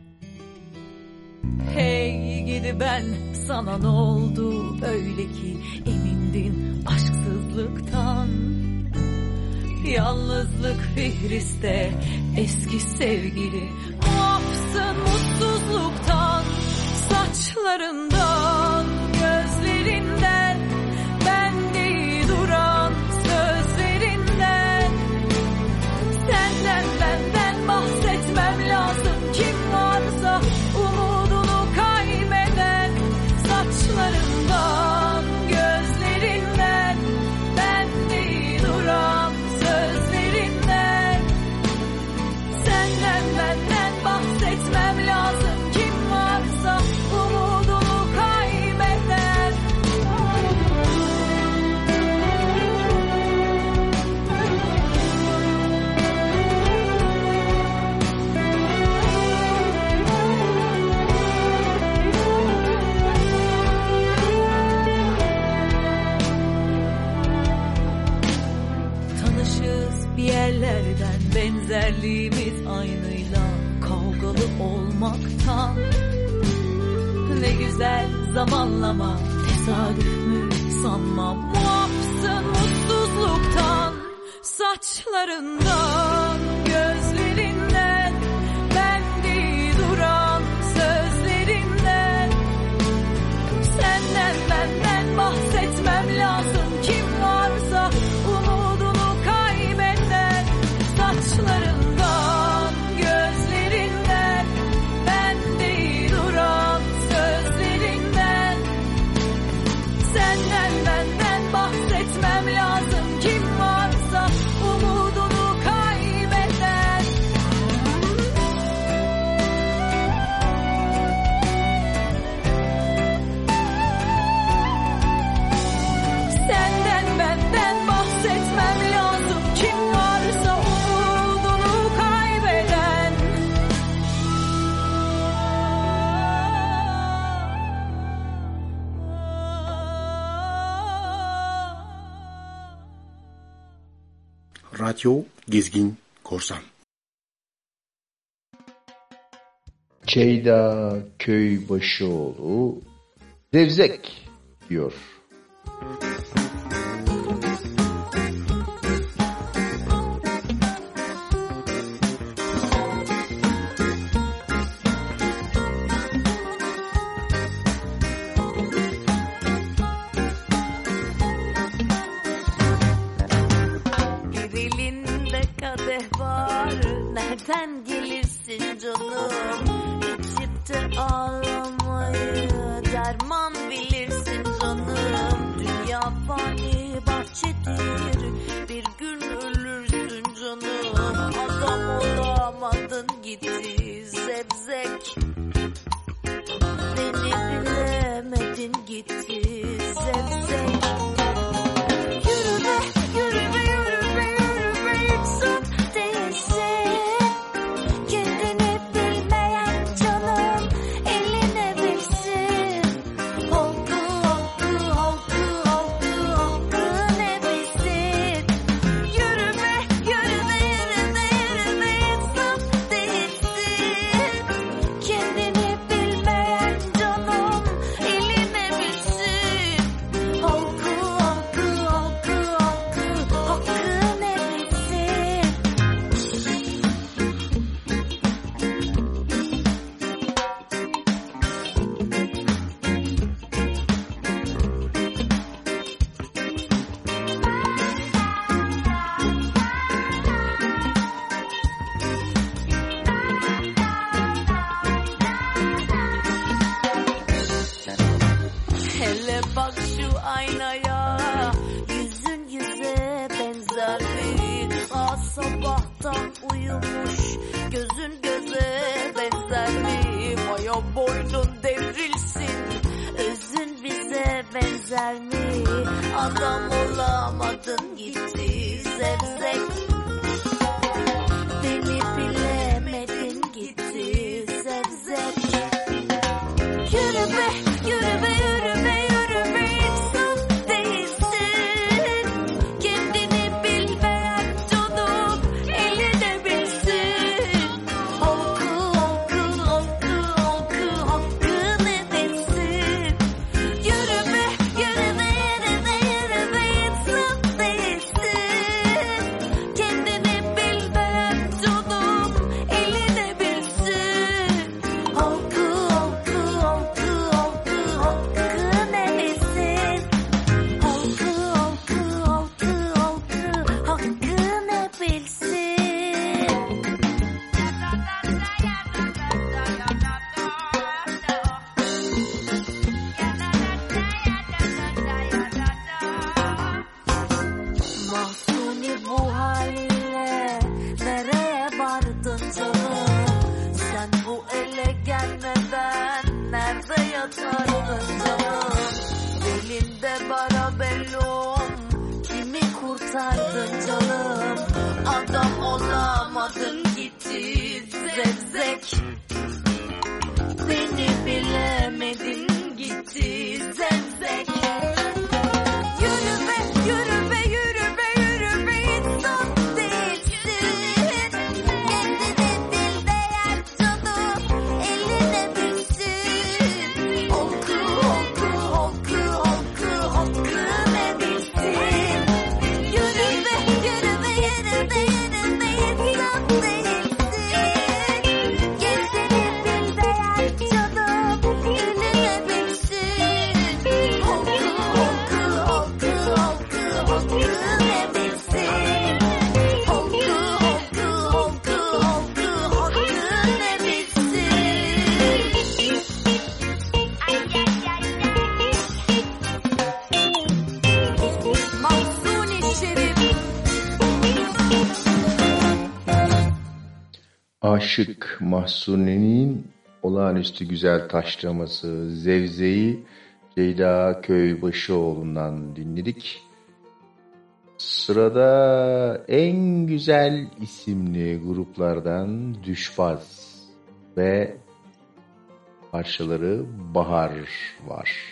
Hey gidi ben sana ne oldu? Öyle ki emindin aşksızlıktan. Yalnızlık fihriste eski sevgili. Muafsın mutsuzluktan Saçlarından zamanlama Tesadüf mü sanmam Muafsın mutsuzluktan Saçlarından Tiyatro Gezgin Korsan. Ceyda Köybaşıoğlu Zevzek diyor. olarak Mahsuni'nin olağanüstü güzel taşlaması Zevze'yi Ceyda Köybaşıoğlu'ndan dinledik. Sırada en güzel isimli gruplardan Düşbaz ve parçaları Bahar var.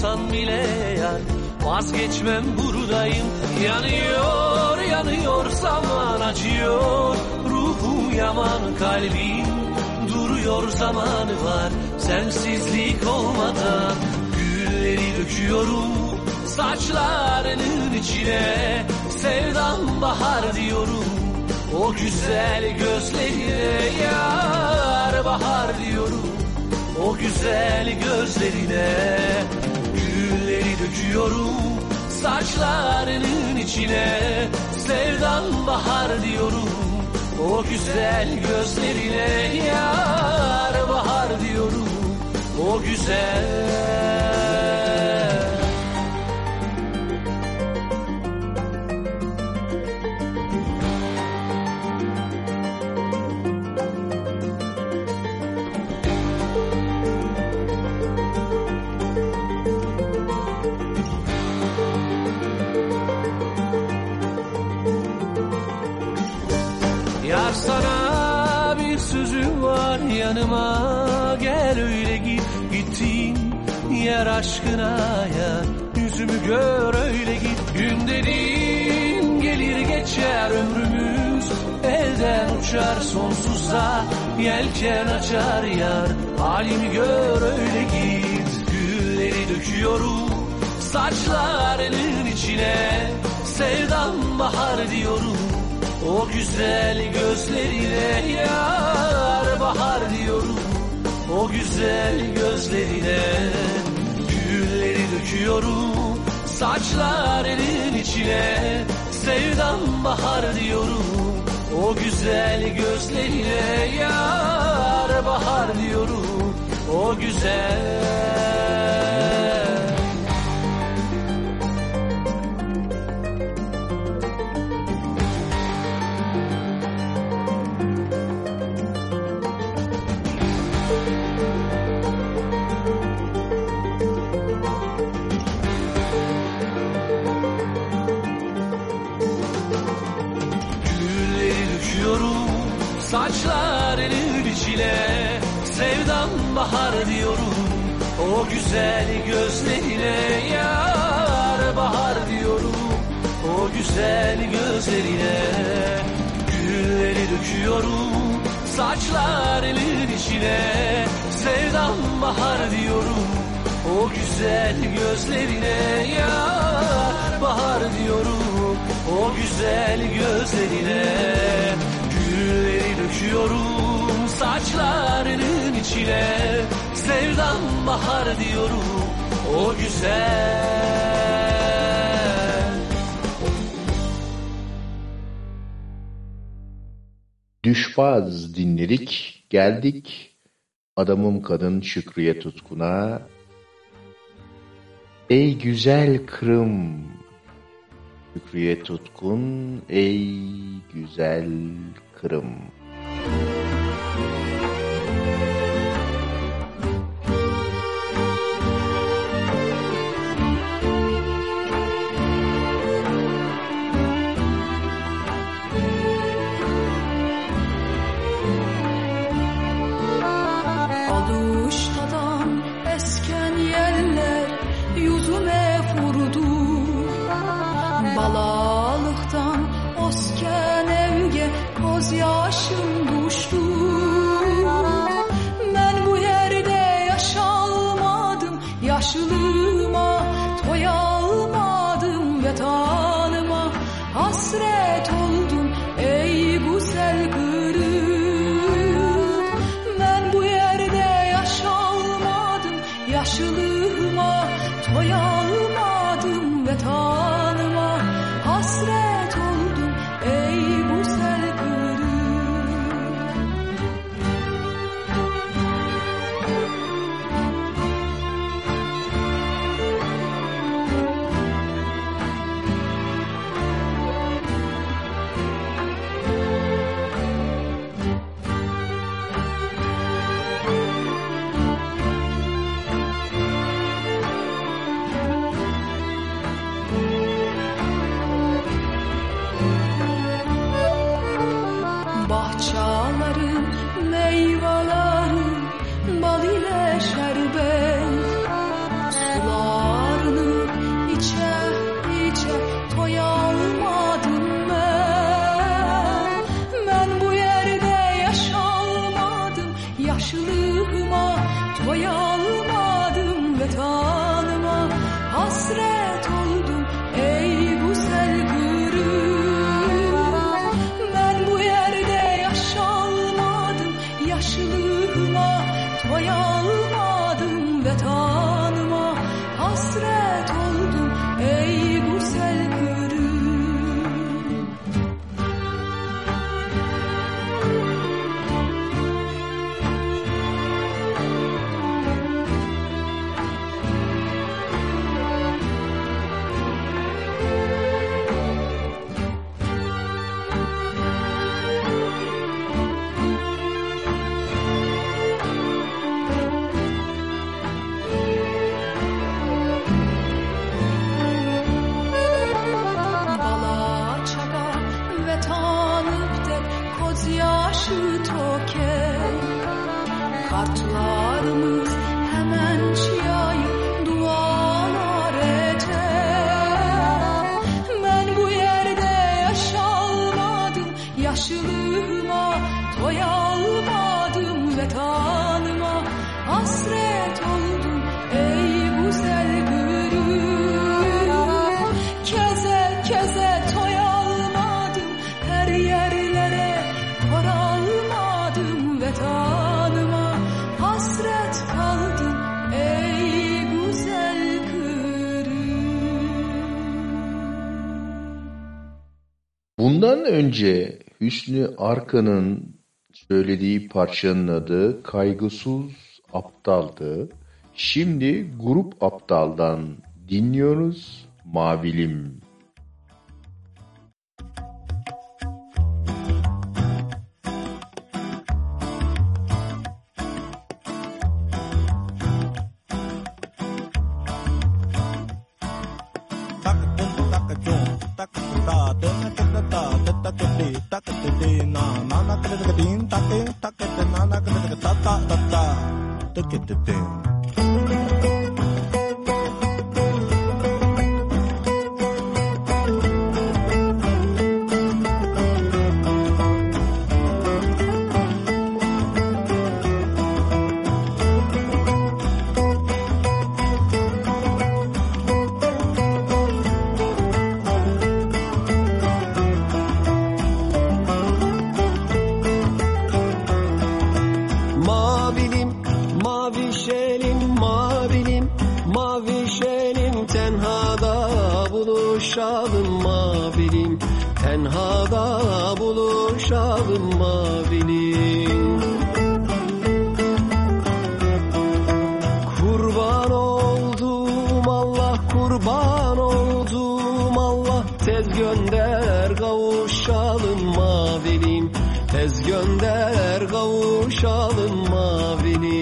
Olsan bile yar Vazgeçmem buradayım. Yanıyor yanıyor zaman acıyor. Ruhum yaman kalbim duruyor zamanı var. Sensizlik olmadan gülleri döküyorum Saçlarının içine. Sevdam bahar diyorum O güzel gözlerine yar bahar diyorum. O güzel gözlerine döküyorum Saçlarının içine. Sevdam bahar diyorum O güzel gözlerine. Yar bahar diyorum O güzel yer aşkına ya. Yüzümü gör öyle git. Gün gelir geçer ömrümüz. Elden uçar sonsuza Yelken açar yar. Halimi gör öyle git. Gülleri döküyorum Saçlarının içine. Sevdam bahar diyorum o güzel gözlerine yar bahar diyorum O güzel gözlerine döküyorum Saçlarının içine. Sevdam bahar diyorum O güzel gözlerine. Yar bahar diyorum O güzel güzel gözlerine Yar bahar diyorum. O güzel gözlerine Gülleri döküyorum. Saçlarının içine Sevdam bahar diyorum. O güzel gözlerine Yar bahar diyorum. O güzel gözlerine Gülleri döküyorum. Saçlarının içine Sevdam bahar diyorum o güzel Düşbaz dinledik, geldik. Adamım kadın Şükriye Tutkun'a. Ey güzel Kırım, Şükriye Tutkun, ey güzel Kırım. Hüsnü Arkan'ın söylediği parçanın adı Kaygısız Aptal'dı. Şimdi Grup Aptal'dan dinliyoruz Mavilim. gönder kavuşalım mavinim. Tez gönder kavuşalım mavinim.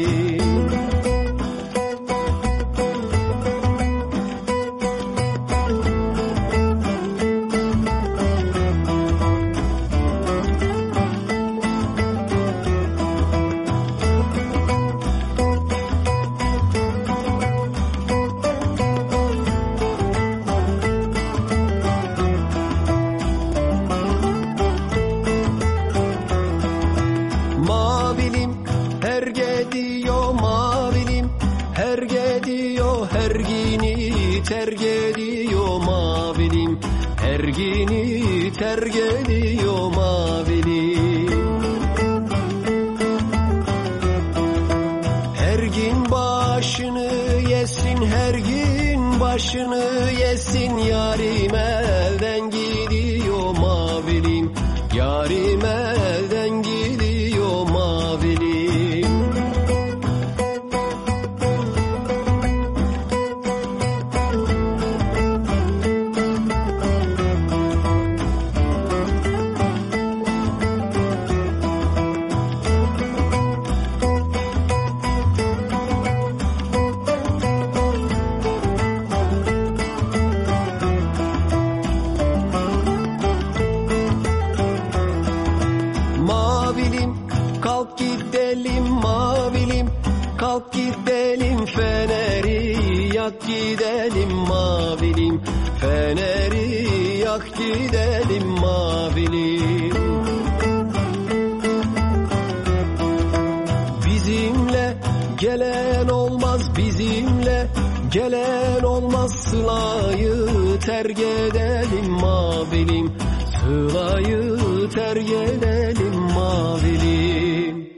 terk edelim mavilim Sılayı terk edelim mavilim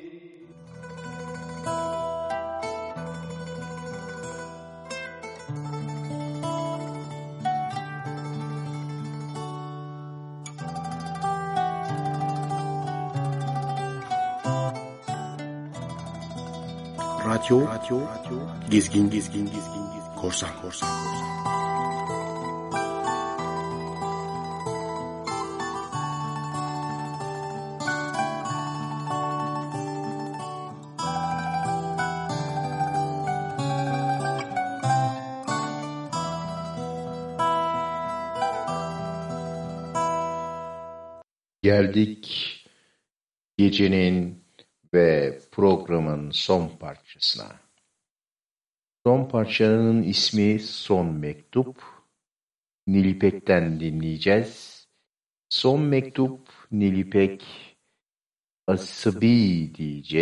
Radyo, radyo, gizgin, gizgin, gizgin, gizgin, korsan, korsan, korsan. Son parçasına. Son parçanın ismi Son Mektup. Nilipek'ten dinleyeceğiz. Son Mektup Nilipek Asabi DJ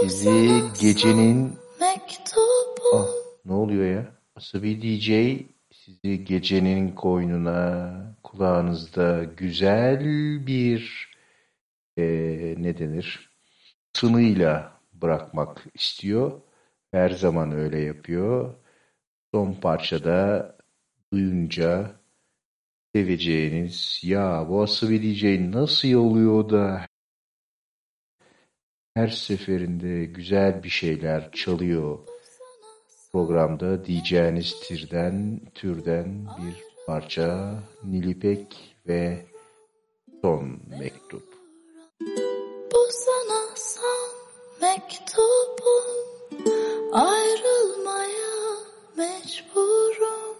sizi gecenin ah, ne oluyor ya? Asabi DJ sizi gecenin koynuna kulağınızda güzel bir e, ne denir tınıyla bırakmak istiyor. Her zaman öyle yapıyor. Son parçada duyunca seveceğiniz ya bu Asabi DJ nasıl oluyor da her seferinde güzel bir şeyler çalıyor programda diyeceğiniz türden, türden bir parça Nilipek ve Son Mektup. Bu sana son mektubum Ayrılmaya mecburum.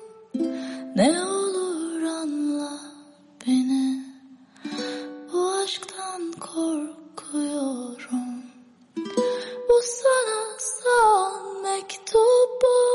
Ne olur anla beni Bu aşktan korkuyorum. Bu sana son mektubum